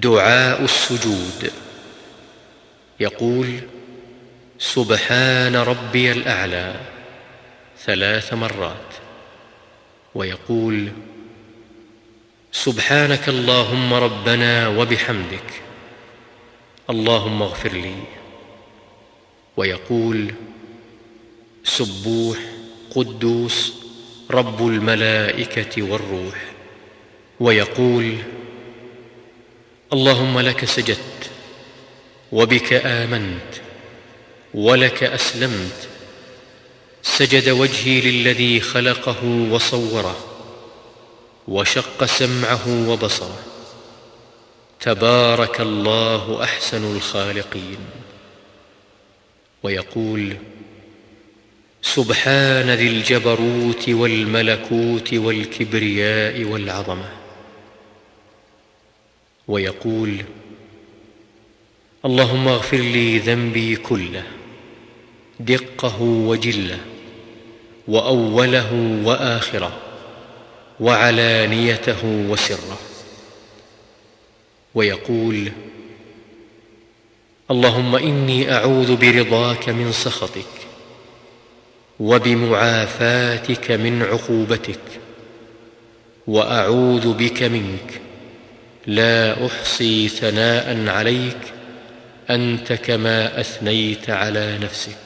دعاء السجود. يقول سبحان ربي الأعلى ثلاث مرات. ويقول سبحانك اللهم ربنا وبحمدك اللهم اغفر لي. ويقول سبوح قدوس رب الملائكة والروح. ويقول اللهم لك سجدت وبك آمنت ولك أسلمت سجد وجهي للذي خلقه وصوره وشق سمعه وبصره تبارك الله أحسن الخالقين ويقول سبحان ذي الجبروت والملكوت والكبرياء والعظمة ويقول اللهم اغفر لي ذنبي كله دقه وجله وأوله وآخره وعلانيته وسره. ويقول اللهم إني أعوذ برضاك من سخطك وبمعافاتك من عقوبتك وأعوذ بك منك لا أحصي ثناء عليك أنت كما أثنيت على نفسك.